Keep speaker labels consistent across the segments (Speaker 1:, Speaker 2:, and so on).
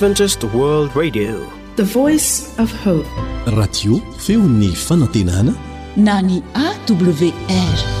Speaker 1: Adventist World Radio,
Speaker 2: the voice of hope.
Speaker 3: Radio feon'ny fanantenana
Speaker 4: na ny AWR.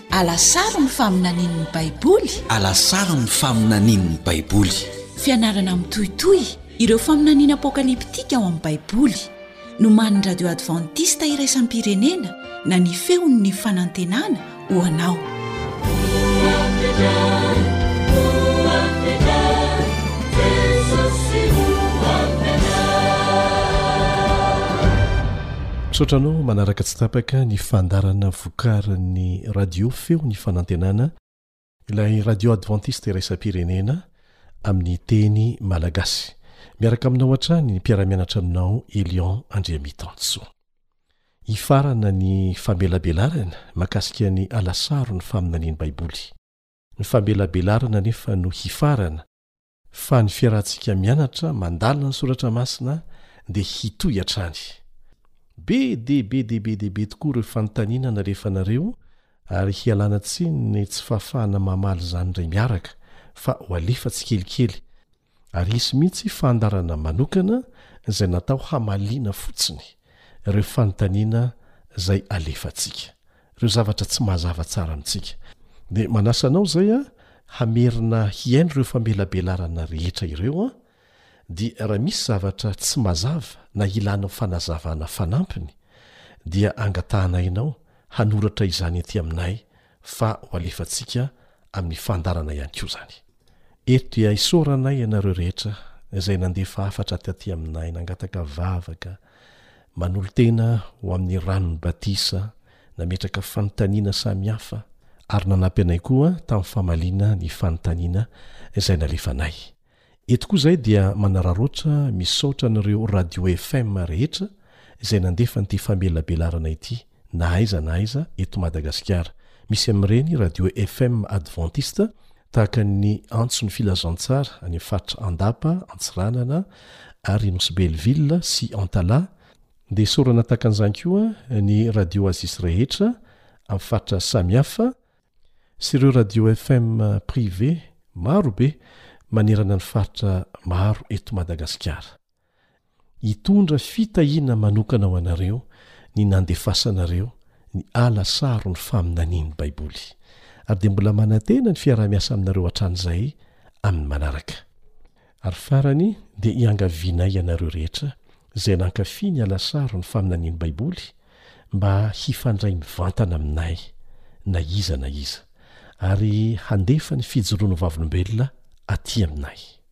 Speaker 4: Alasaro ny faminanian'ny Baiboly.
Speaker 3: Alasaro ny faminanian'ny Baiboly.
Speaker 4: Fianarana mitohitohy ireo faminaniana apokaliptika ao amin'ny Baiboly. Nomanin'ny Radio Advantista Iraisam-pirenena na ny Feon'ny Fanantenana ho anao.
Speaker 5: Misaotra anao manaraka tsy tapaka ny fandaharana. vokarin'ny Radio Feo ny Fanantenana, ilay radio advantista iraisam-pirenena amin'ny teny malagasy. Miaraka aminao hatrany ny mpiara-mianatra aminao Elion Andriamitansoa. Hifarana ny famelabelarana makasika ny alasaron'ny faminanian'ny Baiboly. Ny famelabelarana anefa no hifarana Fa ny fiarahantsika mianatra mandalina ny soratra masina dia hitohy hatrany. Be dia be dia be dia be tokoa ireo fanontaniana nalefanareo ary hialana tsiny ny tsy fahafahana mamaly izany indray miaraka fa ho alefa tsikelikely ary hisy mihitsy fandaharana manokana izay natao hamaliana fotsiny ireo fanontaniana izay alefantsika. ireo zavatra tsy mahazava tsara amintsika. Dia manasa anao izay aho hamerina hihaino ireo famelabelarana rehetra ireo aho, dia raha misy zavatra tsy mazava na ilanao fanazavana fanampiny, dia angatahanay ianao hanoratra izany aty aminay fa ho alefantsika amin'ny fandaharana ihany koa izany. Eto dia isaoranay ianareo rehetra izay nandefa hafatra taty aminay, nangataka vavaka, manolo-tena ho amin'ny ranon'ny batisa, nametraka fanontaniana samihafa, ary nanampy anay koa tamin'ny famaliana ny fanontaniana izay nalefanay. Eto koa izahay dia manararaotra misaotra an'ireo Radio FM rehetra izay nandefa an'ity famelabelarana ity, na aiza na aiza eto Madagasikara. Misy amin'ireny radio FM advantista tahaka ny Antso ny Filazantsara any amin'ny faritra Andapa, Antsiranana ary Nosy Belleville sy Antalaha. Ndeha isaorana tahaka an'izany koa ny radio Oasis rehetra amin'ny faritra samihafa sy ireo radio FM privé maro be manerana ny faritra maro eto Madagasikara. Hitondra fitahiana manokana ho anareo ny nandefasanareo ny ala saron'ny faminanian'ny Baiboly, ary dia mbola manantena ny fiaraha-miasa aminareo hatramin'izay amin'ny manaraka. Ary farany, dia iangavianay ianareo rehetra izay nankafy ny ala saron'ny faminanian'ny Baiboly mba hifandray mivantana aminay, na iza na iza, ary handefa ny fijoroan'ny vavolombelona atỳ aminay.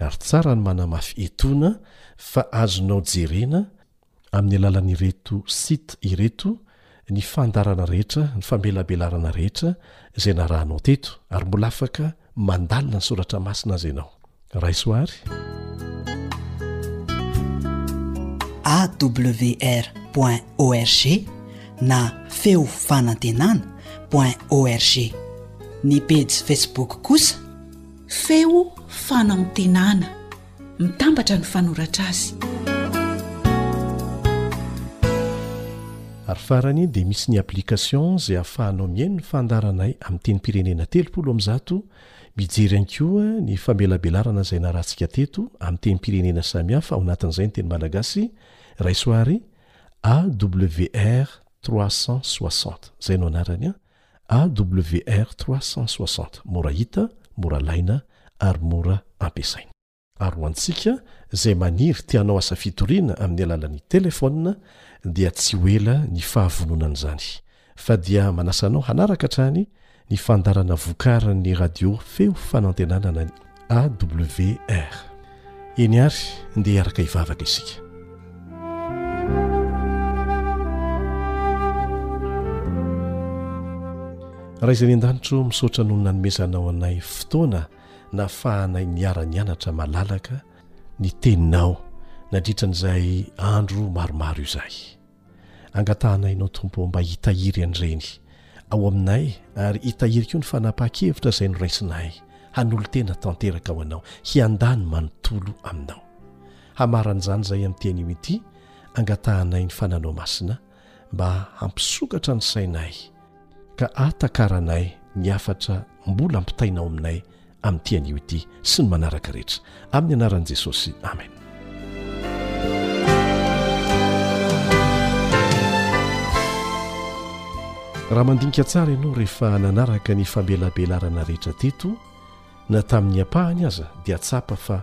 Speaker 5: Ary tsara ny manamafy etoana fa azonao jerena amin'ny alalan'ireto site ireto ny fandaharana rehetra, ny famelabelarana rehetra izay narahanao teto, ary mbola afaka mandalina ny soratra masina aza ianao. Raiso àry.
Speaker 6: awr point org na feo fanantenana point org. Ny pejy Facebook kosa.
Speaker 4: Feo fanantenana, mitambatra ny fanoratra azy.
Speaker 5: Ary farany dia misy ny application izay ahafahanao mihaino ny fandaharanay amin'ny tenim-pirenena telopolo amby zato, mijery ihany koa ny famelabelarana izay narahantsika teto amin'ny tenim-pirenena samihafa ao anatin'izay ny teny malagasy, Raisoary, AWR trois cent soixante. Izay no anarany an! AWR 360, mora hita, mora alaina, ary mora ampiasaina. Ary ho antsika izay maniry te hanao asa fitoriana amin'ny alalan'ny telefaonina dia tsy ho ela ny fahavononan'izany, fa dia manasa anao hanaraka hatrany ny fandaharana vokarin'ny Radio Feo Fanantenana ny. awr eny ary ndeha hiaraka hivavaka isika raha izay ny an-danitro misaotra noho nanomezanao anay fotoana na fahanay niara-nianatra malalaka ny teninao nandritra an'izay andro maromaro izay Angatahanay Anao, Tompo ô, mba hitahiry an'ireny ao aminay, ary hitahiry koa ny fanapahan-kevitra izay noraisinay hanolo-tena tanteraka ho Anao, hiandany manontolo Aminao. Hamaran'izany izahay amin'ity anio ity, angatahanay ny fananao masina mba hampisokatra ny sainay, ka ahatakaranay ny hafatra mbola ampitaina ao aminay, amin'ity anio ity sy ny manaraka rehetra amin'ny anaran'i Jesosy amen raha mandinika tsara ianao rehefa nanaraka ny famelabelarana rehetra teto na tamin'ny ampahany aza dia tsapa fa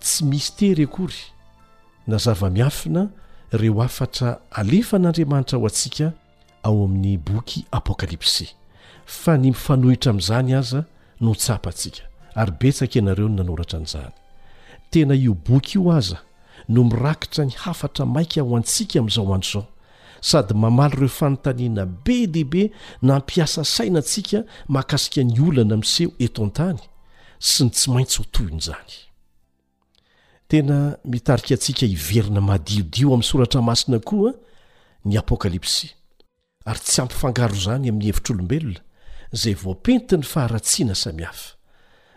Speaker 5: tsy misy tery akory na zava-miafina ireo afatra alefan'andriamanitra ho antsika ao amin'ny boky Apokalypsy, fa ny mifanohitra amin'izany aza no tsapantsika, ary betsaka ianareo no nanoratra an'izany. Tena io boky io aza no mirakitra ny hafatra maika ho antsika amin'izao andro izao, sady mamaly ireo fanontaniana be dia be nampiasa saina antsika mahakasika ny olana miseho eto an-tany sy ny tsy maintsy ho tohin'izany. Tena mitarika antsika hiverina madiodio amin'ny soratra masina koa ny Apokalypsy, ary tsy hampifangaro izany amin'ny hevitr'olombelona, izay voapentin'ny faharatsiana samihafa.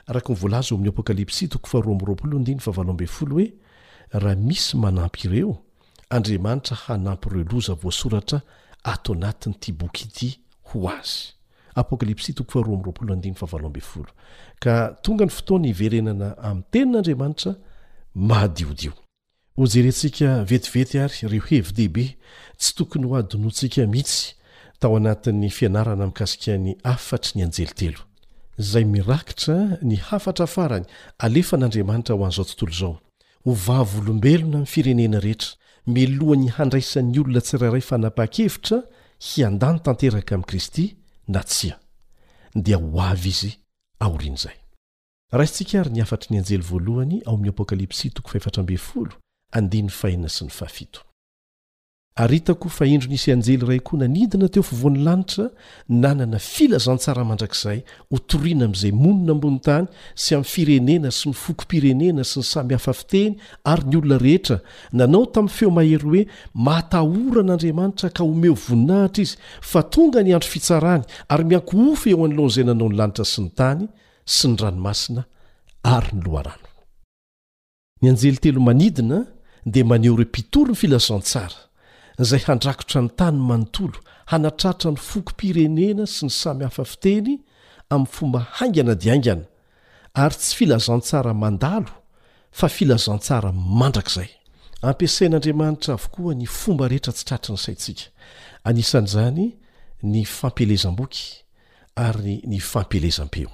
Speaker 5: Araka ny voalaza ao amin'ny Apokalypsy toko faharoa amby roapolo andininy fahavalo ambin'ny folo hoe, Raha misy manampy ireo, Andriamanitra hanampy ireo loza voasoratra ato anatin'ity boky ity ho azy. Apokalypsy toko faharoa amby roapolo andininy fahavalo ambin'ny folo Ka tonga ny fotoana hiverenana amin'ny Tenin'Andriamanitra madiodio. Hojerentsika vetivety àry ireo hevi-dehibe tsy tokony hohadinointsika mihitsy tao anatin'ny fianarana mikasika ny hafatry ny anjely telo, izay mirakitra ny hafatra farany alefan'Andriamanitra ho an'izao tontolo izao. Ho vavolombelona ny firenena rehetra mialohan'ny handraisan'ny olona tsirairay fanapahan-kevitra hiandany tanteraka amin'i Kristy na tsia, dia ho avy izy aorian'izay. Raisintsika àry ny hafatry ny anjely voalohany ao amin'ny Apokalypsy toko fahefatra ambin'ny folo, andininy fahenina sy ny fahafito. Ary hitako fa indro nisy anjely iray koa nanidina teo afovoan'ny lanitra nanana filazantsara mandrakizay hotorina amin'izay monina ambony tany sy amin'ny firenena sy ny fokom-pirenena sy ny samy hafa fiteny ary ny olona rehetra, nanao tamin'ny feo mahery hoe, Matahora an'Andriamanitra ka omeo voninahitra izy, fa tonga ny andro fitsarany ary miankohofy eo anoloan'izay nanao ny lanitra sy ny tany sy ny ranomasina ary ny loharano. Ny anjely telo manidina dia maneho ireo mpitory ny filazantsara, izay handrakotra ny tany manontolo, hanatratra ny fokom-pirenena sy ny samy hafa fiteny amin'ny fomba haingana dia haingana, ary tsy filazantsara mandalo fa filazantsara mandrakizay. Ampiasain'Andriamanitra avokoa ny fomba rehetra tsy tratry ny saintsika, anisan'izany ny fampielezam-boky, ary ny fampielezam-peo.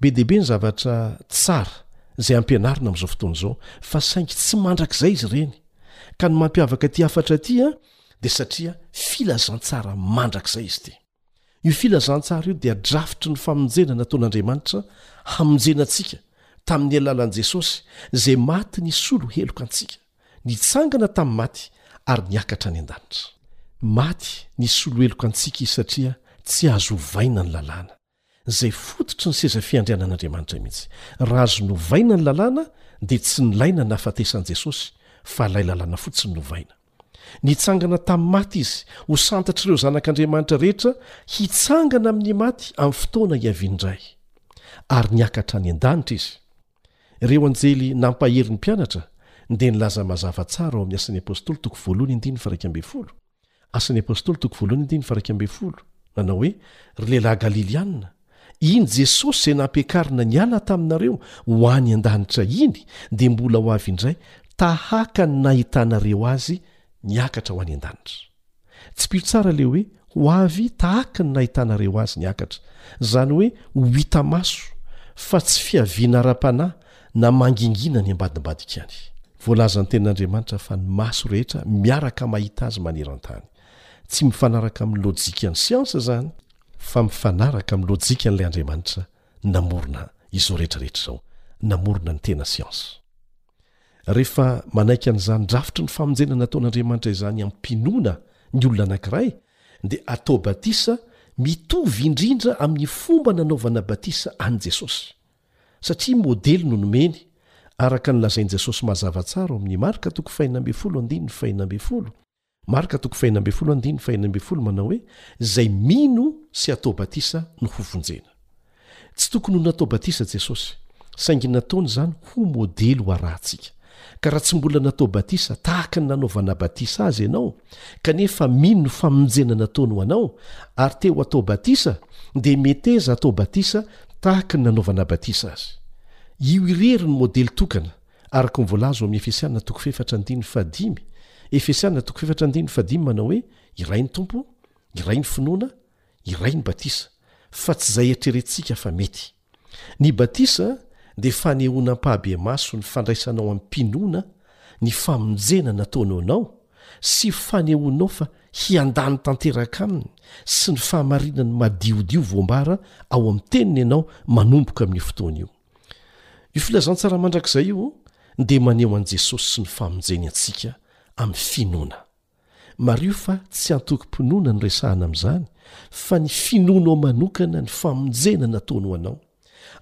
Speaker 5: Be dia be ny zavatra tsara izay ampianarina amin'izao fotoana izao, fa saingy tsy mandrakizay izy ireny, ka ny mampiavaka ity hafatra ity dia satria filazantsara mandrakizay izy ity. Io filazantsara io dia drafitry ny famonjena nataon'Andriamanitra hamonjena antsika tamin'ny alalan'i Jesosy, izay maty nisolo heloka antsika. Nitsangana tamin'ny maty ary niakatra any an-danitra. Maty nisolo heloka antsika Izy satria tsy azo ovaina ny lalàna, izay fototry ny seza fiandrianan'Andriamanitra mihitsy. Raha azo novaina ny lalàna dia tsy nilaina ny nahafatesan'i Jesosy fa ilay lalàna fotsiny novaina. Nitsangana tamin'ny maty Izy ho santatr'ireo zanak'Andriamanitra rehetra hitsangana amin'ny maty amin'ny fotoana hiavian'ny Ray. Ary niakatra any an-danitra Izy. Ireo anjely nampahery ny mpianatra dia nilaza mazava tsara ao amin'ny Asan'ny Apostoly toko voalohany andininy faharaika ambin'ny folo, Asan'ny Apostoly toko voalohany andininy faharaika ambin'ny folo, nanao hoe, Ry lehilahy Galiliana, iny Jesosy izay nampiakarina niala taminareo ho any an-danitra iny dia mbola ho avy indray tahaka ny nahitanareo azy niakatra ho any an-danitra. Tsipio tsara le hoe ho avy tahaka ny nahitanareo azy niakatra, zany hoe ho hita maso fa tsy fiaviana ara-panahy na mangingina any ambadimbadika any. Voalazan'ny tenin'Andriamanitra fa ny maso rehetra miaraka mahita azy maneran-tany. Tsy mifanaraka amin'ny lojikan'ny siansa zany, fa mifanaraka amin'ny lojikan'ilay Andriamanitra namorona izao rehetra rehetra izao, namorona ny tena siansa. Rehefa manaiky an'izany drafitry ny famonjena nataon'Andriamanitra izany am-pinoana ny olona anankiray, dia atao batisa mitovy indrindra amin'ny fomba nanaovana batisa an'i Jesosy. Satria modely no nomeny, araka ny lazain'i Jesosy mazava tsara ao amin'ny Marka toko fahena ambin'ny folo andininy fahena ambin'ny folo, Marka toko fahenina ambin'ny folo andininy fahenina ambin'ny folo manao hoe, Izay mino sy atao batisa no hovonjena. Tsy tokony ho natao batisa Jesosy, saingy nataony izany ho modely ho arahantsika. Ka raha tsy mbola natao batisa tahaka ny nanaovana batisa azy ianao, kanefa mino ny famonjena nataony ho anao, ary te ho atao batisa, dia meteza atao batisa tahaka ny nanaovana batisa azy. Io irery no modely tokana Araka ny voalaza ao amin'ny Efesiana toko fahefatra andininy fahadimy, Efesiana toko fahefatra andininy fahadimy manao hoe, Iray ny Tompo, iray ny finoana, iray ny batisa, fa tsy izay eritreretintsika fa mety. Ny batisa dia fanehoana am-pahabe-maso ny fandraisanao amim-pinoana ny famonjena nataonao anao sy fanehoanao fa hiandany tanteraka aminy sy ny fahamarinany madiodio voambara ao amin'ny Teniny ianao manomboka amin'io fotoana io. Io filazantsara mandrakizay io dia maneho an'i Jesosy sy ny famonjeny antsika amin'ny finoana. Mariho fa tsy antokom-pinoana no resahana amin'izany fa ny finoanao manokana ny famonjena nataony ho anao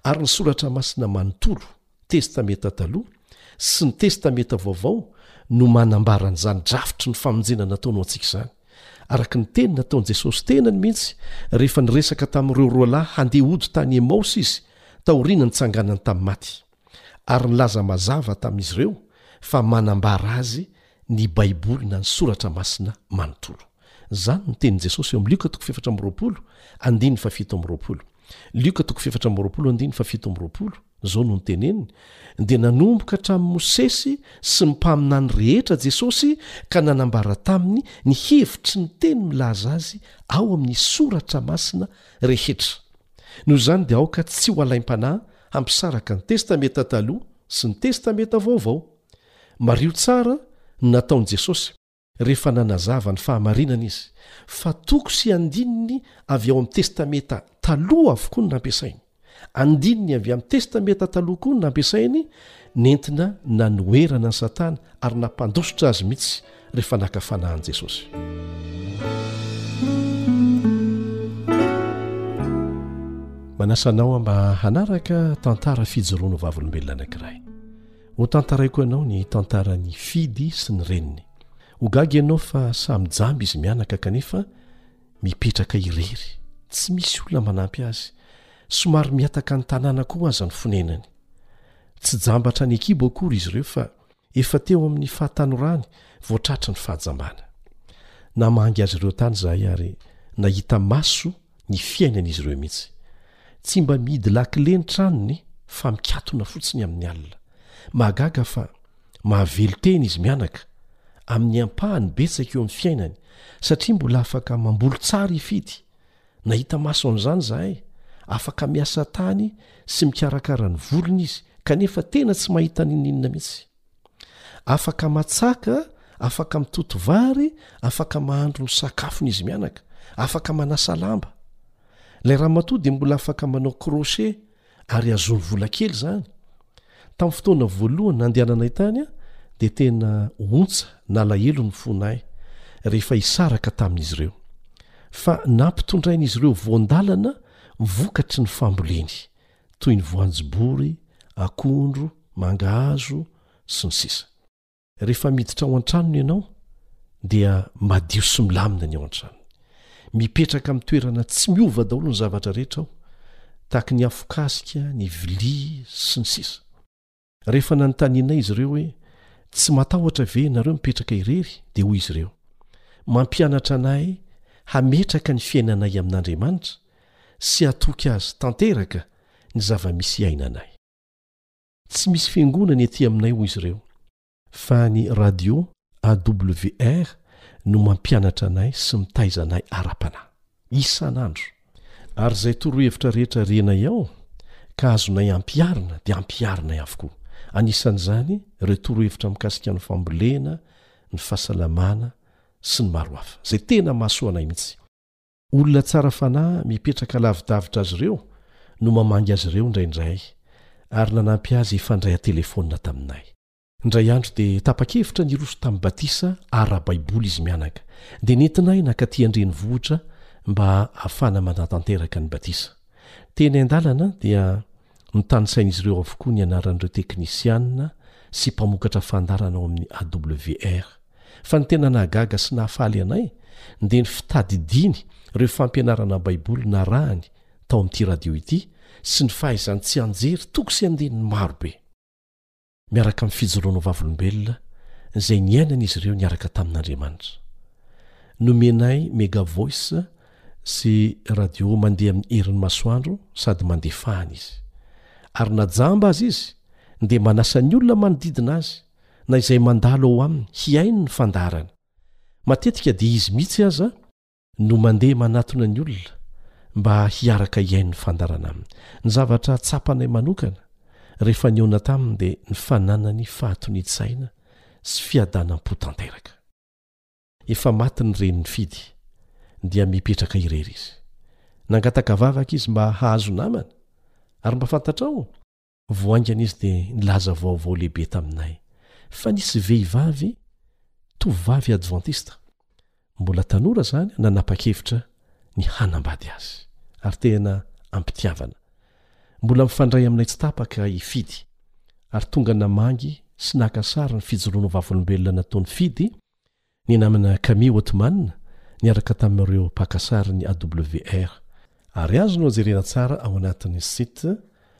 Speaker 5: ary ny soratra masina manontolo, Testamenta Taloha sy ny Testamenta Vaovao no manambara an'izany drafitry ny famonjena nataony ho antsika izany. Araka ny teny nataon'i Jesosy tenany mihitsy rehefa niresaka tamin'ireo roa lahy handeha hody tany Emaosy izy taorian'ny nitsanganany tamin'ny maty, ary nilaza mazava tamin'izy ireo fa manambara azy ny Baiboly na ny Soratra Masina manontolo. Izany no tenin'i Jesosy eo amin'ny Lioka toko fahefatra amby roapolo, andininy fahafito amby roapolo. Lioka toko fefatra amby roapolo andiny fahafito amby roapolo, izao no niteneniny, Dia nanomboka hatramin'i Mosesy sy ny mpaminany rehetra Jesosy ka nanambara taminy ny hevitry ny teny milaza Azy ao amin'ny Soratra Masina rehetra. Noho izany dia aoka tsy ho alaim-panahy hampisaraka ny Testamenta Taloha sy ny Testamenta Vaovao. Mariho tsara ny nataon'i Jesosy. Rehefa nanazava ny fahamarinana izy fa toko sy andininy avy ao amin'ny Testamenta Taloha avokoa no nampiasainy, andininy avy amin'ny Testamenta Taloha koa no nampiasainy, nentina nanoherana an'i Satana ary nampandositra azy mihitsy rehefa naka fanahy an'i Jesosy. Manasa anao mba hanaraka tantara fijoroanao vavolombelona anankiray. Ho tantaraiko anao ny tantaran'i Fidy sy ny reniny. Ho gaga ianao fa samy jamba izy mianaka kanefa mipetraka irery, tsy misy olona manampy azy. Somary mihataka ny tanàna koa aza ny fonenany. Tsy jamba hatrany an-kibo akory izy ireo fa efa teo amin'ny fahatanorany vao tratry ny fahajambana. Namangy azy ireo tany izahay ary nahita maso ny fiainan'izy ireo mihitsy. Tsy mba mihidy lakile ny tranony fa mikatona fotsiny amin'ny alina. Mahagaga fa mahavelon-tena izy mianaka, amin'ny ampahany betsaka eo amin'ny fiainany, satria mbola afaka mamboly tsara hifidy. Nahita maso an'izany izahay, afaka miasa tany sy mikarakara ny voliny izy kanefa tena tsy mahita n'inon'inona mihitsy. Afaka matsaka, afaka mitoto vary, afaka mahandro ny sakafony izy mianaka, afaka manasa lamba. Ilay ramatoa dia mbola afaka manao crochet ary azony vola kely izany. Tamin'ny fotoana voalohany nandehananay tany aho dia tena ontsa, nalahelo ny fonay rehefa hisaraka tamin'izy ireo. Fa nampitondrain'izy ireo voan-dalana vokatry ny famboleny. toy ny voanjobory, akondro, mangahazo, sy ny sisa. Rehefa miditra ao an-tranony ianao, dia madio sy milamina ny ao an-tranony. Mipetraka amin'ny toerana tsy miova daholo ny zavatra rehetra ao, tahaka ny afokasika, ny vilia, sy ny sisa. Rehefa nanontanianay izy ireo hoe, Tsy matahotra ve ianareo mipetraka irery? dia hoy izy ireo, Mampianatra anay hametraka ny fiainanay amin'Andriamanitra sy hatoky azy tanteraka ny zava-misy iainanay. Tsy misy fiangonana etỳ aminay, hoy izy ireo, fa ny radio AWR no mampianatra anay sy mitaiza anay ara-panahy. isan'andro, ary izay torohevitra rehetra renay ao ka azonay ampiharina dia ampiharinay avokoa, anisan'izany ireo torohevitra mikasika ny fambolena, ny fahasalamana sy ny maro hafa, izay tena mahasoa anay mihitsy. Olona tsara fanahy mipetraka lavidavitra azy ireo no mamangy azy ireo indraindray ary nanampy azy hifandray an-telefaonina taminay. Indray andro dia tapa-kevitra ny hiroso tamin'ny batisa ara-baiboly izy mianaka, dia nentinay nakaty an-drenivohitra mba hahafahana manatanteraka ny batisa. Teny an-dalana dia notanisain'izy ireo avokoa ny anaran'ireo teknisiana sy mpamokatra fandaharana ao amin'ny AWR. Fa ny tena nahagaga sy nahafaly anay dia ny fitadidiany ireo fampianarana Baiboly narahany tao amin'ity radio ity sy ny fahaizany tsianjery toko sy andininy maro be. miaraka amin'ny fijoroany ho vavolombelona izay niainan'izy ireo niaraka tamin'Andriamanitra. Nomenay Mega Voice sy radio mandeha amin'ny herin'ny masoandro sady mandeha fahana izy. Ary na jamba aza izy dia manasa ny olona manodidina azy na izay mandalo ao aminy hihaino ny fandaharana. Matetika dia izy mihitsy aza no mandeha manatona ny olona mba hiaraka hihaino ny fandarana aminy. Ny zavatra tsapanay manokana rehefa nihaona taminy dia ny fananany fahatonian-tsaina sy fiadanam-po tanteraka. Efa maty ny reny nifidy dia mipetraka irery izy. Nangataka vavaka izy mba hahazo namana, ary mba fantatrao? Vao haingana izy dia nilaza vaovao lehibe taminay fa nisy vehivavy tovovavy advantista, mbola tanora izany, nanapa-kevitra ny hanambady azy. Ary tena am-pitiavana. Mbola mifandray aminay tsy tapaka i Fidy, ary tonga namangy sy naka sary ny fijoroana ho vavolombelona nataon'i Fidy Ny namana Camille Othman niaraka tamin'ireo mpaka sary ny AWR, ary azo no jerena tsara ao anatin'ny site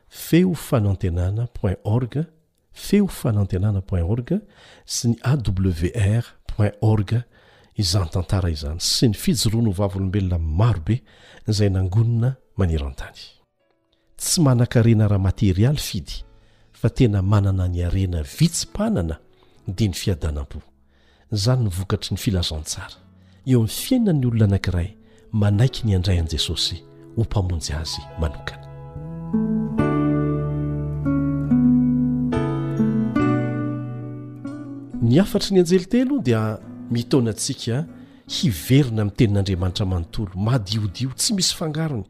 Speaker 5: feofanantenana point org, feofanantenana point org, sy ny awr point org izany tantara izany sy ny fijoroan'ny vavolombelona marobe izay nangonina maneran-tany. Tsy manan-karena ara-materialy Fidy fa tena manana ny harena vitsy mpanana dia ny fiadanam-po. Izany no vokatry ny filazantsara eo amin'ny fiainan'ny olona anankiray manaiky ny handray an'i Jesosy ho Mpamonjy azy manokana. Ny hafatry ny anjely telo dia mitaona antsika hiverina amin'ny Tenin'Andriamanitra manontolo, madiodio, tsy misy fangarony,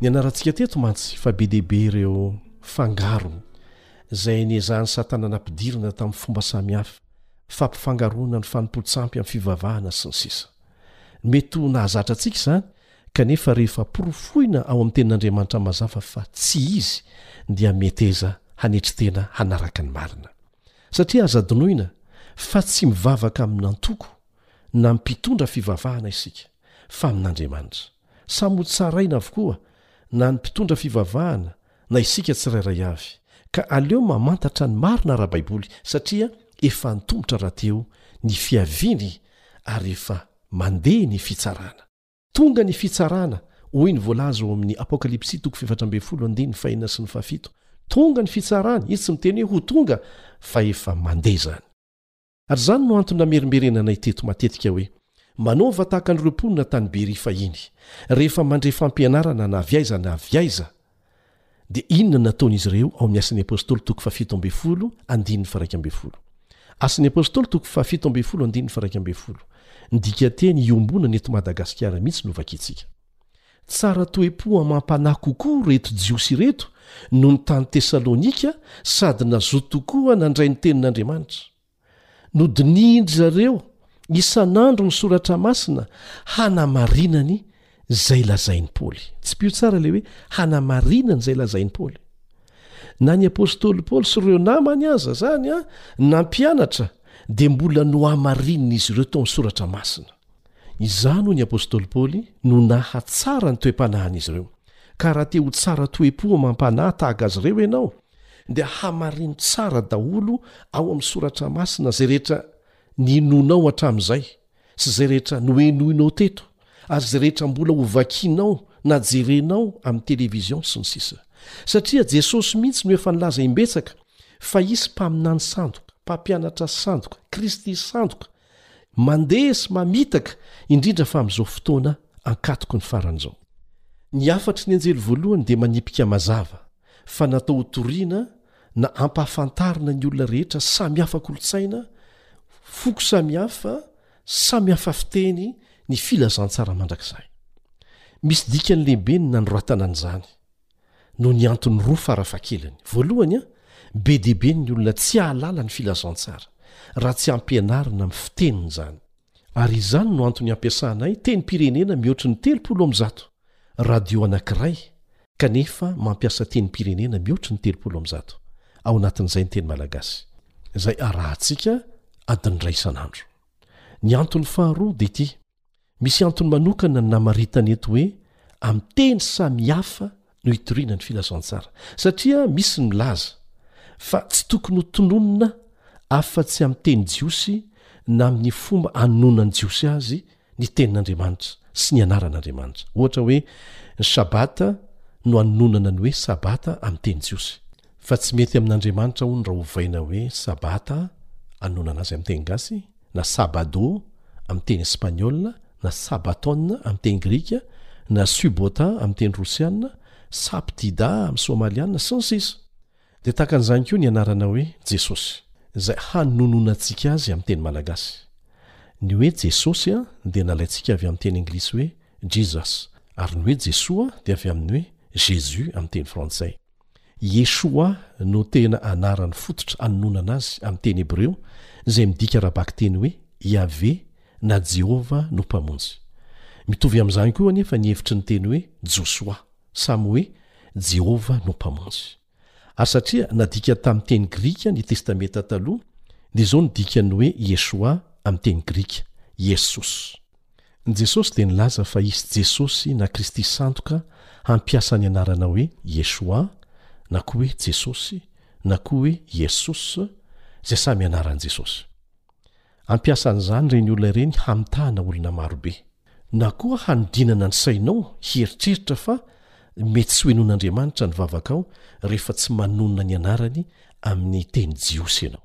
Speaker 5: Nianarantsika teto mantsy fa be dia be ireo fangarony izay niezahan'i Satana nampidirina tamin'ny fomba samihafa, fampifangaroana ny fanompoan-tsampy amin'ny fivavahana, sy ny sisa Mety ho nahazatra antsika izany, kanefa rehefa porofoina ao amin'ny Tenin'Andriamanitra mazava fa tsy izy, dia meteza hanetry tena hanaraka ny marina. Satria aza adinoina fa tsy mivavaka amin'antoko na mpitondra fivavahana isika, fa amin'Andriamanitra. Samy ho tsaraina avokoa na ny mpitondra fivavahana na isika tsirairay avy. Ka aleo mamantatra ny marina ara-baiboly satria efa antomotra rahateo ny fiaviany ary efa mandeha ny fitsarana. Tonga ny fitsarana, hoy ny voalaza ao amin'ny Apokalypsy toko fahefatra ambin'ny folo andininy fahenina sy ny fahafito. Tonga ny fitsarana, izy tsy miteny hoe ho tonga fa efa mandeha izany. Ary izany no antony namerimberenanay teto matetika hoe, Manaova tahaka an'ireo mponina tany Beria fahiny. Rehefa mandre fampianarana na avy aiza na avy aiza, dia inona no nataon'izy ireo ao amin'ny Asan'ny Apostoly toko fahafito ambin'ny folo, andininy faharaika ambin'ny folo? Asan'ny Apostoly toko fahafito ambin'ny folo, andininy faharaika ambin'ny folo. Ny dikanteny iombonana eto Madagasikara mihitsy no vakintsika. Tsara toe-po amam-panahy kokoa ireto Jiosy ireto noho ny tany Tesalonika sady nazoto tokoa nandray ny Tenin'Andriamanitra. Nodinihin-dry zareo isan'andro ny Soratra Masina hanamarinany izay lazain'i Paoly. Tsipiho tsara ilay hoe hanamarinany izay lazain'i Paoly. Na ny apostoly Paoly sy ireo namany aza izany nampianatra dia mbola nohamarinin'izy ireo tao amin'ny Soratra Masina. Izany, hoy ny apostoly Paoly, no nahatsara ny toe-panahin'izy ireo. Ka raha te ho tsara toe-po amam-panahy tahaka azy ireo ianao, dia hamarino tsara daholo ao amin'ny Soratra Masina izay rehetra ninoanao hatramin'izay sy izay rehetra nohenoinao teto ary izay rehetra mbola hovakianao na jerenao amin'ny televizion sy ny sisa Satria Jesosy mihitsy no efa nilaza imbetsaka fa hisy mpaminany sandoka, mpampianatra sandoka, Kristy sandoka, Mandeha sy mamitaka, indrindra fa amin'izao fotoana ankatoky ny farany izao. Ny hafatry ny anjely voalohany dia manipika mazava fa natao hotoriana na hampahafantarina ny olona rehetra samy hafa kolontsaina, foko samy hafa, samy hafa fiteny ny filazantsara mandrakizay. Misy dikany lehibe ny nanoratana an'izany. noho ny antony roa farafahakeliny. Voalohany, be dia be ny olona tsy hahalala ny filazantsara raha tsy ampianarina amin'ny fiteniny izany. Ary izany no antony ampiasanay tenim-pirenena mihoatry ny telopolo amin'ny zato, radio anankiray, kanefa mampiasa tenim-pirenena mihoatry ny telopolo amin'ny zato, ao anatin'izay ny teny malagasy, izay arahantsika adiny iray isan'andro. Ny antony faharoa dia ity, Misy antony manokana ny namaritana eto hoe amin'ny teny samy hafa no hitoriana ny filazantsara, satria misy ny milaza fa tsy tokony ho tononina afa-tsy amin'ny teny jiosy na amin'ny fomba anononan'ny Jiosy azy ny Tenin'Andriamanitra sy ny anaran'Andriamanitra. Ohatra hoe ny Shabata no anononana ny hoe Sabata amin'ny teny jiosy. Fa tsy mety amin'Andriamanitra hono raha ovaina hoe Sabata anononana azy amin'ny teny gasy. na sabado amin'ny teny espaniola, na sabaton amin'ny teny grika, na subota amin'ny teny rosiana, saptida amin'ny soamaliana, sy ny sisa Dia tahaka an'izany koa ny anarana hoe Jesosy, izay hanononantsika azy amin'ny teny malagasy. Ny hoe Jesosy dia nalaintsika avy amin'ny teny anglisy hoe Jesus, ary ny hoe Jesoa dia avy amin'ny hoe Jésus amin'ny teny frantsay. Yeshua no tena anarany fototra anononana azy amin'ny teny hebreo, izay midika ara-bakiteny hoe Iaveh na Jehovah no Mpamonjy. Mitovy amin'izany koa anefa ny hevitry ny teny hoe Josoa, samy hoe Jehovah no Mpamonjy. Ary satria nadika tamin'ny teny grika ny Testamenta Taloha, dia izao ny dikan'ny hoe Yeshua amin'ny teny grika, Iesos. Jesosy dia nilaza fa hisy Jesosy na Kristy sandoka hampiasa ny anarana hoe Yeshua na koa hoe Jesosy na koa hoe Yesus, izay samy anaran'i Jesosy. Hampiasa an'izany ireny olona ireny hamitahana olona maro be, na koa hanodinana ny sainao hieritreritra fa mety tsy hohenoin'Andriamanitra ny vavakao rehefa tsy manonona ny anarany amin'ny teny jiosy ianao.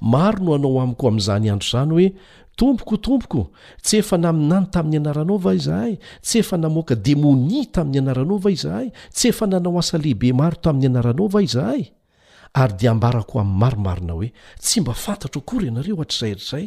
Speaker 5: Maro no hanao amiko amin'izany andro izany hoe, Tompoko, Tompoko, tsy efa naminany tamin'ny anaranao va izahay? Tsy efa namoaka demonia tamin'ny anaranao va izahay? Tsy efa nanao asa lehibe maro tamin'ny anaranao va izahay? Ary dia hambarako amin'ny marimarina hoe, Tsy mba fantatro akory ianareo hatrizay hatrizay.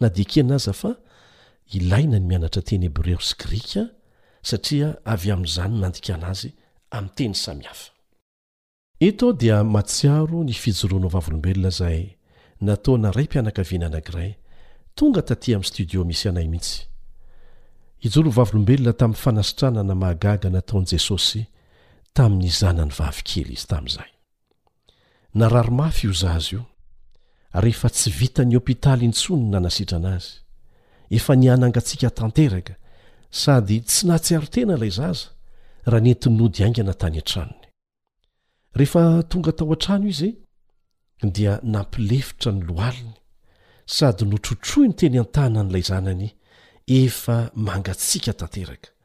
Speaker 5: Na dia ekena aza fa ilaina ny mianatra teny hebreo sy grika satria avy amin'izany no nandikana azy amin'ny teny samihafa. Eto aho dia mahatsiaro ny fijoroanao vavolombelona izay nataona raim-pianakaviana anankiray tonga taty amin'ny studio misy anay mihitsy. Hijoro ho vavolombelona tamin'ny fanasitranana mahagaga nataon'i Jesosy tamin'ny zanany vavikely izy tamin'izay.
Speaker 7: Narary mafy io zaza io, ary efa tsy vitan'ny hopitaly intsony ny nanasitrana azy. Efa nihanangatsiaka tanteraka, sady tsy nahatsiaro tena ilay zaza raha nenti-nody haingana tany an-tranony. Rehefa tonga tao an-trano izy, dia nampilefitra ny lohaliny, sady notrotroiny teny an-tanan'ilay zanany efa mangatsiaka tanteraka.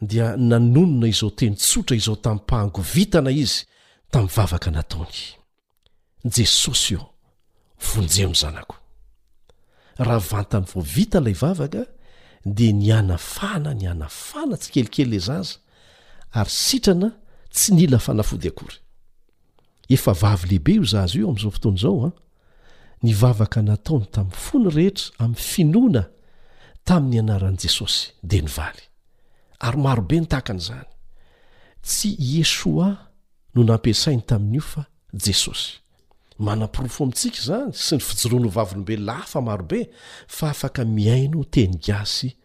Speaker 7: dia nanonona izao teny tsotra izao tamim-pahangovitana izy tamin'ny vavaka nataony, Jesosy ô, vonjeo ny zanako. Raha vantany vao vita ilay vavaka, dia nihanafana nihanafana tsikelikely ilay zaza, ary sitrana tsy nila fanafody akory. Efa vavy lehibe io zaza io amin'izao fotoana izao an! Ny vavaka nataony tamin'ny fony rehetra amin'ny finoana tamin'ny anaran'i Jesosy dia nivaly. Ary marobe ny tahaka an'izany. Tsy i Yeshua no nampiasainy tamin'io fa Jesosy. Manaporofo amintsika izany sy ny fijoroan'ny vavolombelona hafa marobe fa afaka mihaino teny gasy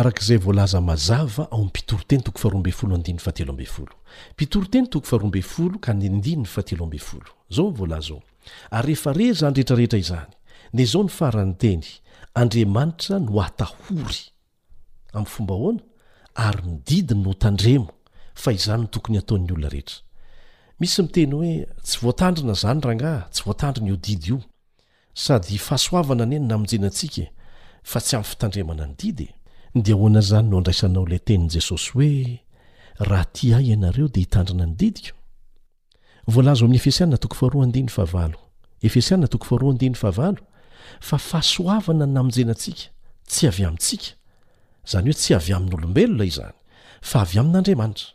Speaker 5: Araka izay voalaza mazava ao amin'ny Mpitoriteny toko faharoa ambin'ny folo andininy fahatelo ambin'ny folo. Mpitoriteny toko faharoa ambin'ny folo ka ny andininy fahatelo ambin'ny folo. Izao no voalaza ao, Ary rehefa re izany rehetra rehetra izany, dia izao no faran'ny teny, Andriamanitra no atahory. Amin'ny fomba ahoana? Ary ny didiny no tandremo, fa izany no tokony hataon'ny olona rehetra. Misy miteny hoe, Tsy voatandrina izany rangaha, tsy voatandrina io didy io. Sady fahasoavana anie ny namonjena antsika e, fa tsy amin'ny fitandremana ny didy e. Dia ahoana izany no andraisanao ilay tenin'i Jesosy hoe, Raha tia Ahy ianareo, dia hitandrina ny didiko? Voalaza ao amin'ny Efesiana toko faharoa andininy fahavalo, Efesiana toko faharoa andininy fahavalo, fa fahasoavana ny namonjena antsika, tsy avy amintsika, izany hoe tsy avy amin'olombelona izany, fa avy amin'Andriamanitra.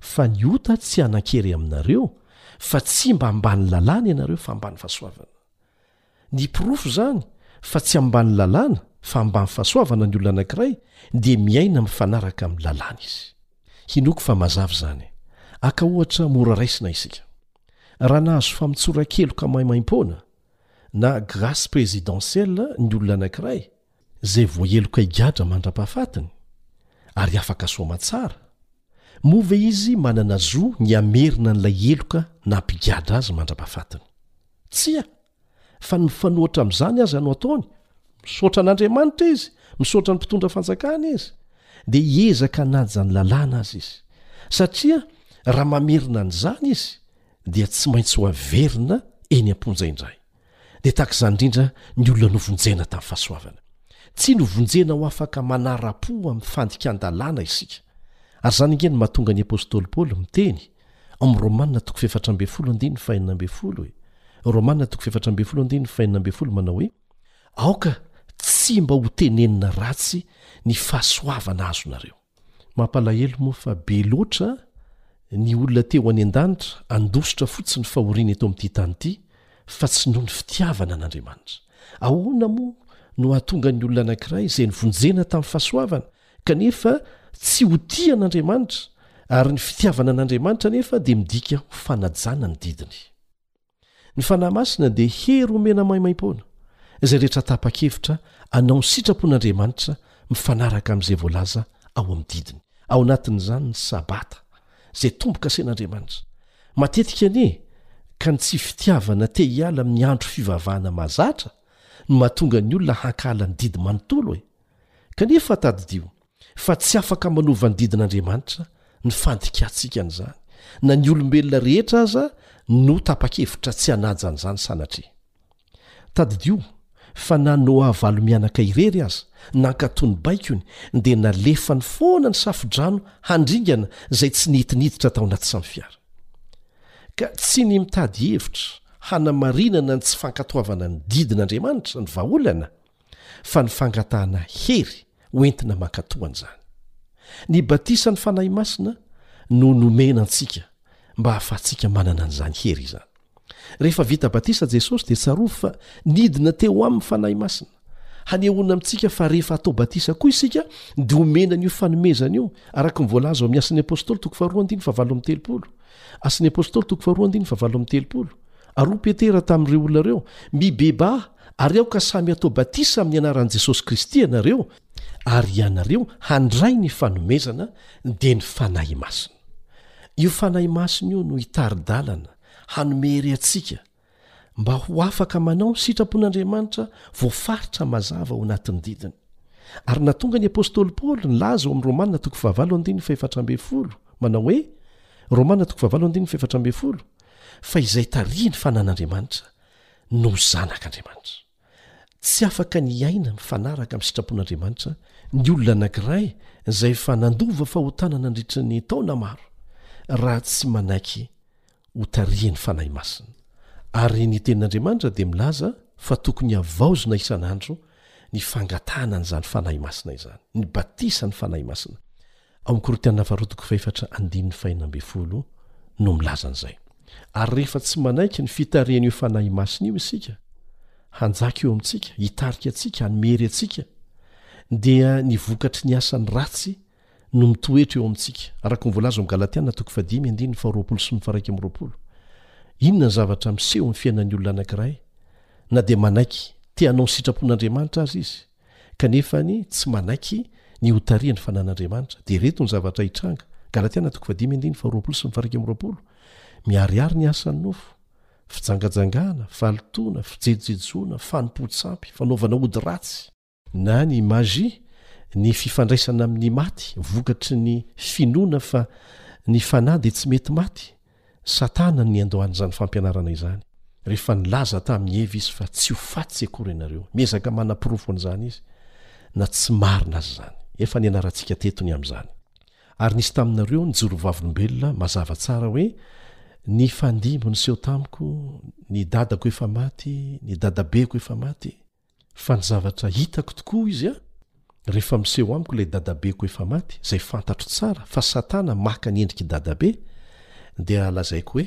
Speaker 5: Fa ny ota tsy hanan-kery aminareo, fa tsy mba ambany lalàna ianareo fa ambany fahasoavana. Ny porofo izany fa tsy ambany lalàna fa ambany fahasoavana ny olona anankiray dia miaina mifanaraka amin'ny lalàna izy. Hinoako fa mazava izany. Aka ohatra mora raisina isika. Raha nahazo famotsoran-keloka maimaim-poana, na grâce présidentielle ny olona anankiray, izay voaheloka higadra mandra-pahafatiny, ary afaka soamantsara, moa ve izy manana zo ny hamerina an'ilay heloka nampigadra azy mandra-pahafatiny? Tsia, fa ny mifanohitra amin'izany aza no ataony, misaotra an'Andriamanitra izy, misaotra ny mpitondra fanjakana izy, dia hiezaka hanaja ny lalàna aza izy, satria raha mamerina an'izany izy, dia tsy maintsy ho averina eny am-ponja indray. dia tahaka izany indrindra ny olona novonjena tamin'ny fahasoavana. Tsy novonjena ho afaka manara-po amin'ny fandikan-dalàna isika, ary izany ange no mahatonga ny apostoly Paoly miteny ao amin'ny Romana toko fahefatra ambin'ny folo andininy fahenina ambin'ny folo hoe, Romana toko fahefatra ambin'ny folo andininy fahenina ambin'ny folo manao hoe, Aoka tsy mba hotenenina ratsy ny fahasoavana azonareo. Mampalahelo moa fa be loatra ny olona te ho any an-danitra handositra fotsiny ny fahoriana eto amin'ity tany ity fa tsy noho ny fitiavana an'Andriamanitra. Ahoana moa no hahatonga ny olona anankiray izay novonjena tamin'ny fahasoavana kanefa tsy ho tia an'Andriamanitra ary ny fitiavana an'Andriamanitra anefa dia midika ho fanajana ny didiny. Ny Fanahy Masina dia hery omena maimaim-poana izay rehetra tapa-kevitra hanao ny sitrapon'Andriamanitra mifanaraka amin'izay voalaza ao amin'ny didiny, ao anatin'izany ny Sabata, izay tombo-kasen'Andriamanitra. Matetika anie ka ny tsy fitiavana te hiala amin'ny andro fivavahana mahazatra no mahatonga ny olona hankahala ny didy manontolo e! Kanefa tadidio, Fa tsy afaka manova ny didin'Andriamanitra ny fandikantsika an'izany, na ny olombelona rehetra aza no tapa-kevitra tsy hanaja an'izany sanatria. Tadidio fa na Noa valo mianaka irery aza, nankatò ny baikony, dia nalefany foana ny safo-drano handringana izay tsy nety niditra tao anaty samifiara. Ka tsy ny mitady hevitra hanamarinana ny tsy fankatoavana ny didin'Andriamanitra ny vahaolana, fa ny fangatahana hery ho entina mankatò an'izany. Ny batisan'ny Fanahy Masina no nomena antsika mba hahafahantsika manana an'izany hery izany. Rehefa vita batisa Jesosy dia tsarovy fa nidina teo aminy Fanahy Masina. Hanehoana amintsika fa rehefa atao batisa koa isika dia omena an'io fanomezana io araka ny voalaza ao amin'ny Asan'ny Apôstôly toko faharoa andininy fahavalo amby telopolo. Asan'ny Apôstôly toko faharoa andininy fahavalo amby telopolo. Ary hoy Petera tamin'ireo olona ireo, Mibebaha Ary aoka samy hatao batisa amin'ny anaran'i Jesosy Kristy ianareo, ary ianareo handray ny fanomezana, dia ny Fanahy Masina. Io Fanahy Masina io no hitari-dalana, hanome hery antsika, mba ho afaka manao ny sitrapon'Andriamanitra voafaritra mazava ao anatin'ny didiny. Ary natonga ny apostoly Paoly nilaza ao amin'ny Romana toko fahavalo andininy fahefatra ambin'ny folo, manao hoe, Romana toko fahavalo andininy fahefatra ambin'ny folo, Fa izay tarihin'ny fanan'Andriamanitra, no zanak' Andriamanitra. Tsy afaka ny hiaina mifanaraka amin'ny sitrapon' Andriamanitra ny olona anankiray izay efa nandova fahotana nandritra ny taona maro, raha tsy manaiky hotarihin'ny Fanahy Masina. Ary ny Tenin' Andriamanitra dia milaza fa tokony havaozina isan' andro ny fangatahana an'izany Fanahy Masina izany, ny batisan'ny Fanahy Masina, Ao amin'ny Korintiana Faharoa toko fahefatra andininy fahenina ambin'ny folo no milaza an'izay. Ary rehefa tsy manaiky ny fitarihan'io Fanahy Masina io isika hanjaka eo amintsika, hitarika antsika, hanome hery antsika, dia ny vokatry ny asany ratsy no mitoetra eo amintsika, araka ny voalaza ao amin'ny Galatiana toko fahadimy andininy faharoapolo sy ny faharaika amby roapolo. Inona ny zavatra miseho amin'ny fiainan'ny olona anankiray na dia manaiky te-hanao ny sitrapon'Andriamanitra aza izy? kanefa ny tsy manaiky ny ho tarihan'ny fanan'Andriamanitra. Dia ireto ny zavatra hitranga, Galatiana toko fahadimy andininy faharoapolo sy ny faharaika amby roapolo, Miharihary ny hasan'ny nofo, fijangajangana, fahalotoana, fijejojejoana, fanompoan-tsampy, fanaovana ody ratsy, na ny magie, ny fifandraisana amin'ny maty vokatry ny finoana fa ny fanahy dia tsy mety maty, Satana no niandohana izany fampianarana izany, rehefa nilaza tamin'i Eva izy fa tsy ho faty akory ianareo. Miezaka manaporofo an'izany izy, na tsy marina aza izany. Efa nianarantsika teto ny amin'izany. Ary nisy taminareo nijoro vavolombelona mazava tsara hoe, Nifandimby niseho tamiko, ny dadako efa maty, ny dadabeko efa maty. Fa ny zavatra hitako tokoa hoy izy a, rehefa miseho amiko ilay dadabeko efa maty, izay fantatro tsara fa satana maka ny endrik'i dadabe, dia lazaiko hoe,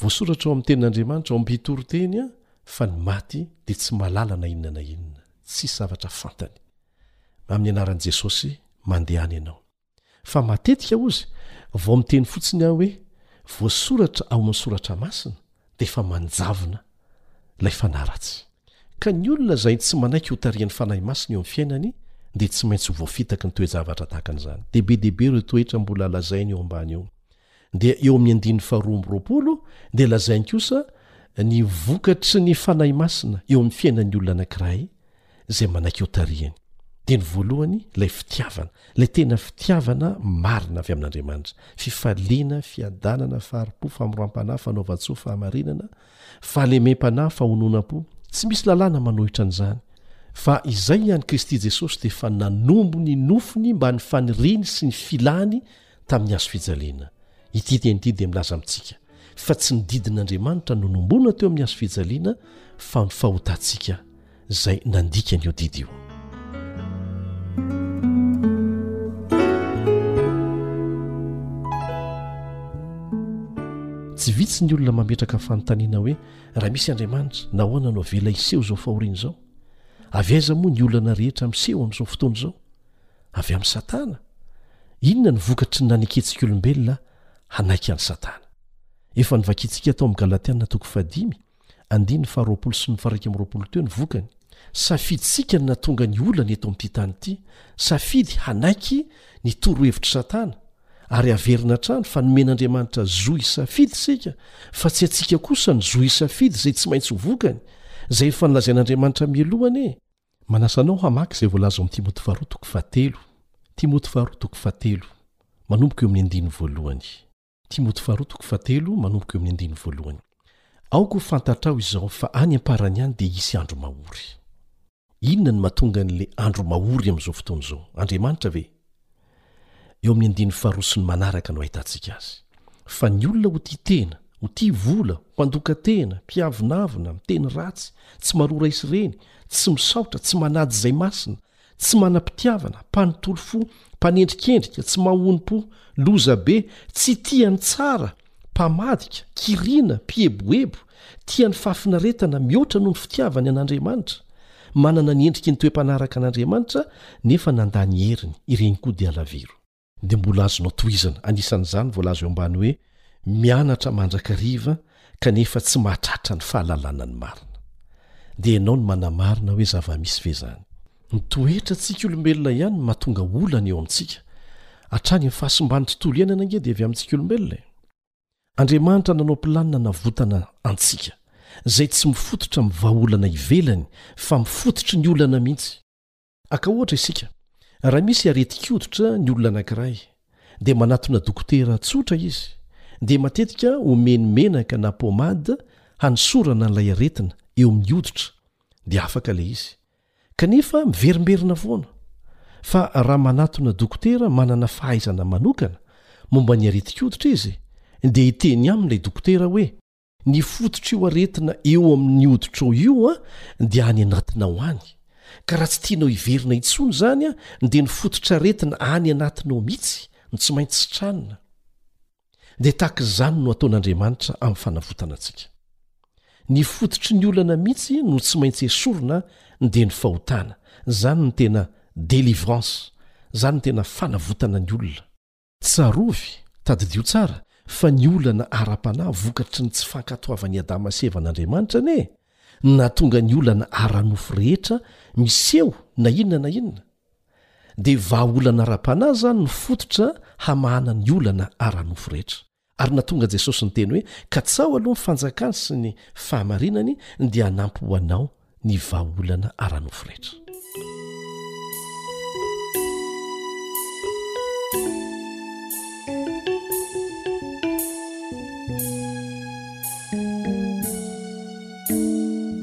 Speaker 5: voasoratra ao amin'ny tenin'Andriamanitra ao am-pitory teny a, fa ny maty dia tsy mahalala na inona na inona, tsisy zavatra fantany. Amin'ny anaran'i Jesosy, mandehana ianao. Fa matetika ozy vao miteny fotsiny aho hoe voasoratra ao amin'ny soratra masina dia efa manjavona ilay fanahy ratsy. Ka ny olona izay tsy manaiky ho tarihan'ny fanahy masina eo amin'ny fiainany dia tsy maintsy ho voafitaky ny toe-javatra tahaka an'izany. Dia be dia be ireo toetra mbola lazainy eo ambany eo. Dia eo amin'ny andininy faharoa amby roapolo dia lazainy kosa ny vokatry ny Fanahy Masina eo amin'ny fiainan'ny olona anankiray izay manaiky ho tarihiny. Dia ny voalohany ilay fitiavana, ilay tena fitiavana marina avy amin'Andriamanitra, fifaliana, fiadanana, fahari-po, famoram-panahy, fanaovan-tsoa, fahamarinana, fahalemem-panahy, fahononam-po. Tsy misy lalàna manohitra an'izany, fa izay ihany Kristy Jesosy dia efa nanombo ny nofony mba ny faniriany sy ny filany tamin'ny hazo fijaliana. Ity teny ity dia milaza amintsika fa tsy ny didin'Andriamanitra no nomoana teo amin'ny hazo fijaliana fa ny fahotantsika izay nandika an'io didy io. Tsy vitsy ny olona mametraka fanontaniana hoe raha misy Andriamanitra, nahoana no avela hiseho izao fahoriana izao? Avy aiza moa ny olana rehetra miseho amin'izao fotoana izao? avy amin'i Satana? Inona no vokatry ny nanekentsika olombelona hanaiky an'i Satana? Efa novakintsika tao amin'ny Galatiana toko fahadimy, andininy faharoapolo sy ny faraika amin'ny roapolo teo ny vokany. Safidintsika ny nahatonga ny olana eto amin'ity tany ity. Safidy hanaiky ny torohevitr'i Satana, ary averina hatrany fa nomen'Andriamanitra zo hisafidy isika, fa tsy antsika kosa ny zo hisafidy izay tsy maintsy ho vokany, izay efa nolazain'Andriamanitra mialoha anie. Manasa anao hamaky izay voalaza ao amin'ny Timoty faharoa toko fahatelo, Timoty faharoa toko fahatelo, manomboka eo amin'ny andininy voalohany. Timoty faharoa toko fahatelo, manomboka eo amin'ny andininy voalohany. Aoka ho fantatrao izao fa any am-parany any dia hisy andro mahory. Inona no mahatonga an'ilay andro mahory amin'izao fotoana izao? Andriamanitra ve? Eo amin'ny andininy faharoa sy ny manaraka no ahitantsika azy fa ny olona ho tia tena, ho tia vola, mpandoka tena, mpiavonavona, miteny ratsy, tsy marora is ireny, tsy misaotra, tsy manady izay masina, tsy manam-pitiavana, mpanontolo fo, mpanendrikendrika, tsy mahonom-po, lozabe, tsy tia ny tsara, mpamadika, kiriana, mpieboebo, tia ny fahafinaretana mihoatra noho ny fitiavany an'Andriamanitra, manana ny endriky ny toe-mpanaraka an'Andriamanitra nefa nandà ny heriny, ireny koa dia laviro. Dia mbola azonao tohizana, anisan'izany voalaza eo ambany hoe mianatra mandrakariva kanefa tsy mahatratra ny fahalalana ny marina. Dia ianao no manamarina hoe zava-misy ve izany? Ny toetra antsika olombelona ihany no mahatonga olana eo amintsika. Hatrany amin'ny fahasimban'ny tontolo iainana ange dia avy amintsika olombelona e. Andriamanitra nanao planina hanavotana antsika, izay tsy mifototra amin'ny vahaolana ivelany fa mifototry ny olana mihitsy. Aka ohatra isika, raha misy aretin-koditra ny olona anankiray, dia manatona dokotera tsotra izy, dia matetika omeny menaka na pommade hanosorana an'ilay aretina eo amin'ny hoditra, dia afaka ilay izy. Kanefa miverimberina foana fa raha manatona dokotera manana fahaizana manokana momba ny aretin-koditra izy dia hiteny aminy ilay dokotera hoe, ny fototr'io aretina eo amin'ny hoditrao io dia any anatinao any, ka raha tsy tianao hiverina intsony izany dia ny fototr'aretina any anatinao mihitsy no tsy maintsy sitranina. dia tahaka izany no ataon'Andriamanitra amin'ny fanavotana antsika. Ny fototry ny olana mihitsy no tsy maintsy esorina dia ny fahotana, izany ny tena délivrance, izany ny tena fanavotana ny olona. Tsarovy, tadidio tsara, fa ny olana ara-panahy vokatry ny tsy fankatoavan'i Adama sy Eva an'Andriamanitra anie no nahatonga ny olana ara-nofo rehetra miseho na inona na inona. dia vahaolana ara-panahy izany no fototra hamahana ny olana ara-nofo rehetra. Ary nahatonga Jesosy niteny hoe, Katsaho aloha ny fanjakany sy ny fahamarinany, dia hanampy ho anao ny vahaolana ara-nofo rehetra.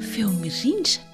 Speaker 8: Feo mirindra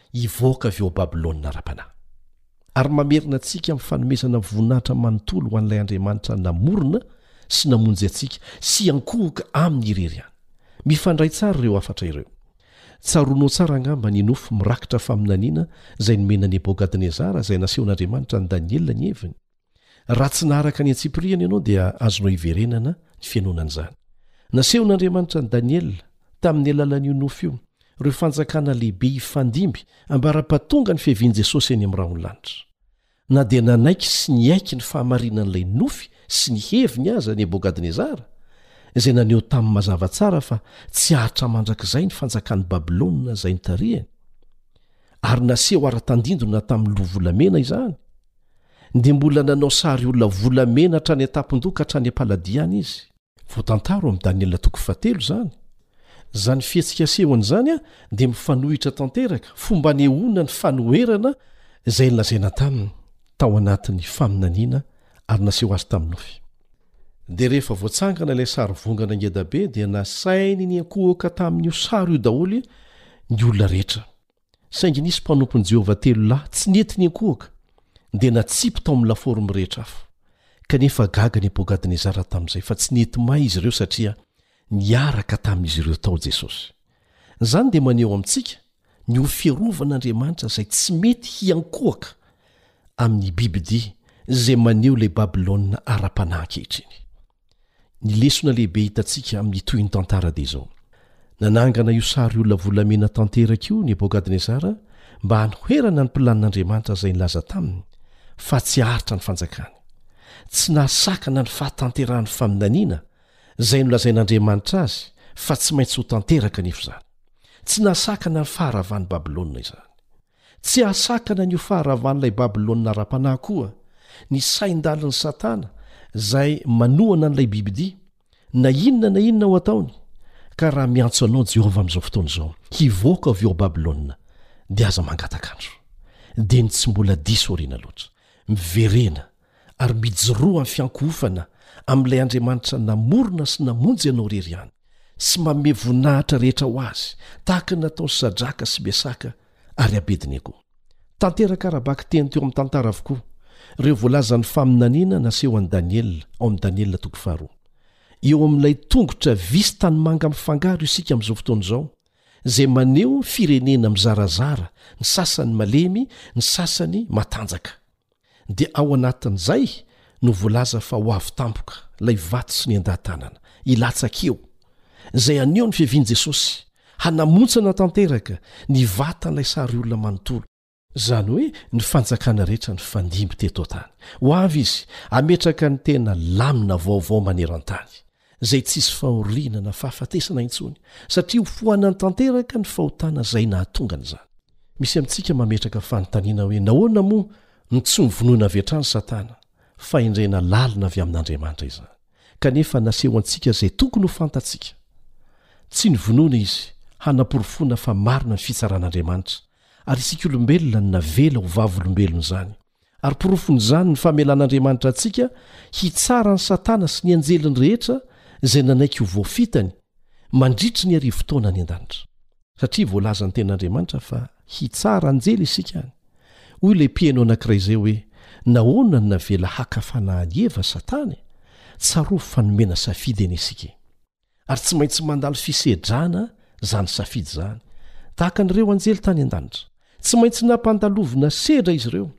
Speaker 5: hivoaka avy eo am-Babylona ara-panahy. Ary mamerina antsika amin'ny fanomezana voninahitra manontolo ho an'ilay Andriamanitra namorona sy namonjy antsika sy hiankohoka aminy irery ihany. Mifandray tsara ireo hafatra ireo. Tsaroanao tsara angamba ny nofy mirakitra faminaniana izay nomena Nebogadnezara izay nasehon'Andriamanitra an'i Daniela ny heviny. Raha tsy naharaka ny antsipiriany ianao dia azonao hiverenana ny fianonan'izany. Nasehon'Andriamanitra an'i Daniela tamin'ny alalan'io nofy io ireo fanjakana lehibe hifandimby ambara-pahatonga ny fiavian'i Jesosy eny amin'ny rahon'ny lanitra. Na dia nanaiky sy niaiky ny fahamarinan'ilay nofy sy ny heviny aza Nebogadnezara, izay naneho taminy mazava tsara fa tsy hahatra mandrakizay ny fanjakan'i Babylona izay notarihany, ary naseho ara-tandindona tamin'ny loha volamena izany, dia mbola nanao sary olona volamena hatrany an-tampon-doha ka hatrany am-paladia any izy. Voatantara ao amin'ny Daniela toko fahatelo izany. Izany fihetsika asehony izany dia mifanohitra tanteraka fomba anehoana ny fanoherana izay nolazaina taminy tao anatin'ny faminaniana ary naseho azy tamin'ny nofy. Dia rehefa voatsangana ilay sarivongana ngeda be dia nasainy niankohoka tamin'io sary io daholo ny olona rehetra. Saingy nisy mpanompon'i Jehovah telo lahy tsy nety niankohoka, dia natsipy tao amin'ny lafaoro mirehitra afo. Kanefa gaga Nepogadnezara tamin'izay, fa tsy nety may izy ireo satria niaraka tamin'izy ireo tao Jesosy. Izany dia maneho amintsika ny ho fiarovan'Andriamanitra izay tsy mety hiankohoka amin'ny bibidia izay maneho ilay Babylona ara-panahy ankehitriny. Ny lesona lehibe hitantsika amin'ny tohin-tantara dia izao, Nanangana io sary olona volamena tanteraka io Nebokadnezara mba hanoherana ny planin'Andriamanitra izay nilaza taminy fa tsy haharitra ny fanjakany. Tsy nahasakana ny fahatanterahan'ny faminaniana izay nolazain'Andriamanitra azy fa tsy maintsy ho tanteraka anefa izany. Tsy nahasakana ny faharavan'i Babylona izany. Tsy hahasakana an'io faharavan'ilay Babylona ara-panahy koa ny sain-dalin'i Satana izay manohana an'ilay bibidia, na inona na inona ho ataony. Ka raha miantso anao Jehovah amin'izao fotoana izao hivoaka avy ao Babylona, dia aza mangataka andro dieny tsy mbola diso aoriana loatra. Miverena ary mijoroa amin'ny fiankohofana amin'ilay Andriamanitra namorona sy namonjy anao irery ihany sy manome voninahitra rehetra ho Azy, tahaka ny nataon'i Sadraka sy Mesaka ary Abednego. Tanteraka ara-bakiteny teo amin'ny tantara avokoa ireo voalazan'ny faminaniana naseho an'i Daniela ao amin'ny Daniela toko faharoa. Eo amin'ilay tongotra visy tanimanga mifangaro isika amin'izao fotoana izao, izay maneho firenena mizarazara, ny sasany malemy, ny sasany matanjaka. dia ao anatin'izay no voalaza fa ho avy tampoka ilay vato sy ny an-dahatànana hilatsaka eo, izay haneho ny fiavian'i Jesosy, hanamontsana tanteraka ny vatan'ilay sariolona manontolo, izany hoe ny fanjakana rehetra nifandimby teto an-tany, ho avy izy hametraka ny tena lamina vaovao maneran-tany, izay tsisy fahoriana na fahafatesana intsony, satria hofoanany tanteraka ny fahotana izay nahatonga an'izany. Misy amintsika mametraka fanontaniana hoe nahoana moa no tsy novonoina avy hatrany Satana? Fahendrena lalina avy amin'Andriamanitra izany, kanefa naseho antsika izay tokony ho fantatsika. Tsy novonoina izy hanaporofoana fa marina ny fitsaran'Andriamanitra, ary isika olombelona no navela ho vavolombelon'izany. Ary porofon'izany ny famelan'Andriamanitra antsika hitsara an'i Satana sy ny anjeliny rehetra izay nanaiky ho voafitany mandritry ny arivo taona any an-danitra. Satria voalazan'ny Tenin'Andriamanitra fa hitsara anjely isika any. Hoy ilay mpiheno anankiray izay hoe, Nahoana no navela haka fanahy an'i Eva Satana e? Tsarovy fa nomena safidy anie isika e! ary tsy maintsy mandalo fisedrana izany safidy izany, tahaka an'ireo anjely tany an-danitra. Tsy maintsy nampandalovina sedra izy ireo,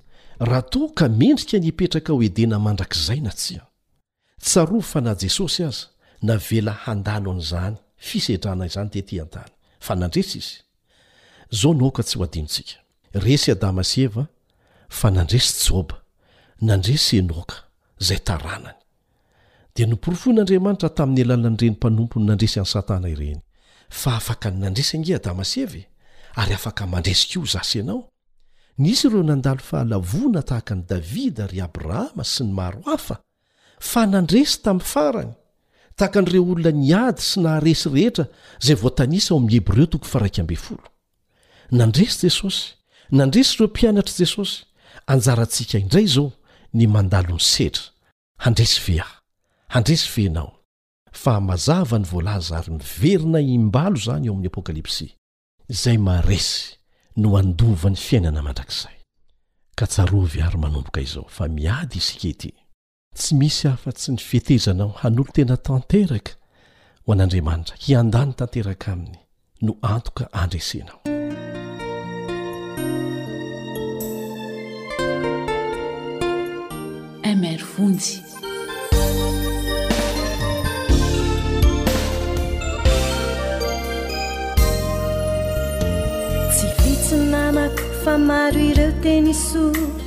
Speaker 5: raha toa ka mendrika ny hipetraka ao Edena mandrakizay na tsia. Tsarovy fa na Jesosy aza, navela handalo an'izany fisedrana izany tetỳ an-tany, fa nandresy izy. Izao no aoka tsy ho adinontsika. Resy i Adama sy Eva, fa nandresy Joba, nandresy Enoka, izay taranany. dia noporofoin'Andriamanitra tamin'ny alalan'ireny mpanompony nandresy an'i Satana ireny, fa afaka nandresy ange Adama sy Eva e, ary afaka mandresy koa za sy ianao. Nisy ireo nandalo fahalavoana tahaka an'i Davida, ry Abrahama sy ny maro hafa, fa nandresy tamin'ny farany, tahaka an'ireo olona niady sy naharesy rehetra izay voatanisa ao amin'ny Hebreo toko faha iraika ambin'ny folo. Nandresy Jesosy, nandresy ireo mpianatr'i Jesosy, anjarantsika indray izao ny mandalo ny sedra. Handresy ve aho? Handresy ve ianao? Fa mazava ny voalaza ary miverina im-balo izany eo amin'ny Apokalypsy. Izay maharesy no handova ny fiainana mandrakizay. Ka tsarovy àry manomboka izao fa miady isika ity. Tsy misy afa-tsy ny fetezanao hanolo-tena tanteraka ho an'Andriamanitra, hiandany tanteraka aminy no antoka handresenao.
Speaker 4: MR vonjy.
Speaker 9: Tsy vitsy ny namako fa maro ireo teny soa.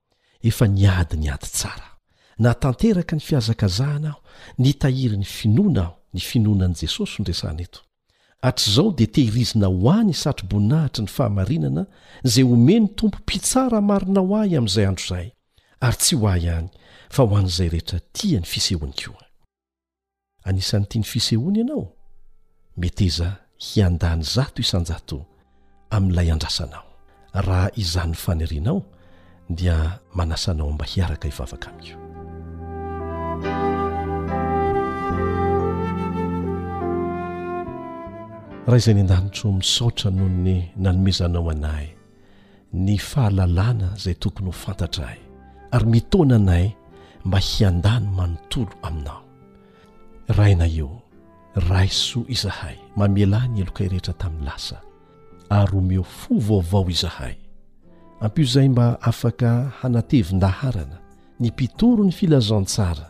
Speaker 9: Efa niady ny ady tsara. Nahatanteraka ny fihazakazahana aho, nitahiry ny finoana aho, ny finoana an'i Jesosy no resahana eto. Hatrizao dia tehirizina ho ahy ny satroboninahitry ny fahamarinana izay omen'ny Tompo Mpitsara marina ho ahy amin'izay andro izay, ary tsy ho ahy ihany fa ho an'izay rehetra tia ny fisehoany koa. Anisan'ny tiany fisehoana ianao? Meteza hiandà ny zato isan-jato amin'ilay andrasanao. Raha izany ny fanirianao, dia manasa anao mba hiaraka hivavaka amiko. Ray izay any an-danitro, misaotra noho ny nanomezanao anay ny fahalalana izay tokony ho fantatray ary mitaona anay mba hiandany manontolo Aminao. Rainay o, raiso izahay, mamelà ny helokay rehetra tamin'ny lasa, ary omeo fo vaovao izahay. Ampio izay mba afaka hanatevin-daharana ny mpitory ny Filazantsara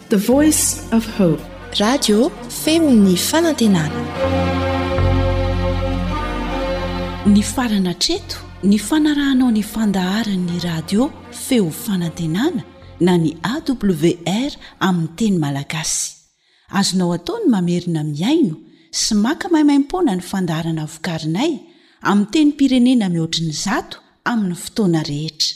Speaker 2: The voice of hope.
Speaker 1: Radio feo
Speaker 4: ny fanantenana. Nifarana hatreto ny fanarahanao ny fandaharan'ny radio feo fanantenana na ny AWR amin'ny teny malagasy. Azonao atao ny mamerina mihaino sy maka maimaimpoana ny fandaharana vokarinay amin'ny tenim-pirenena mihoatry ny zato amin'ny fotoana rehetra.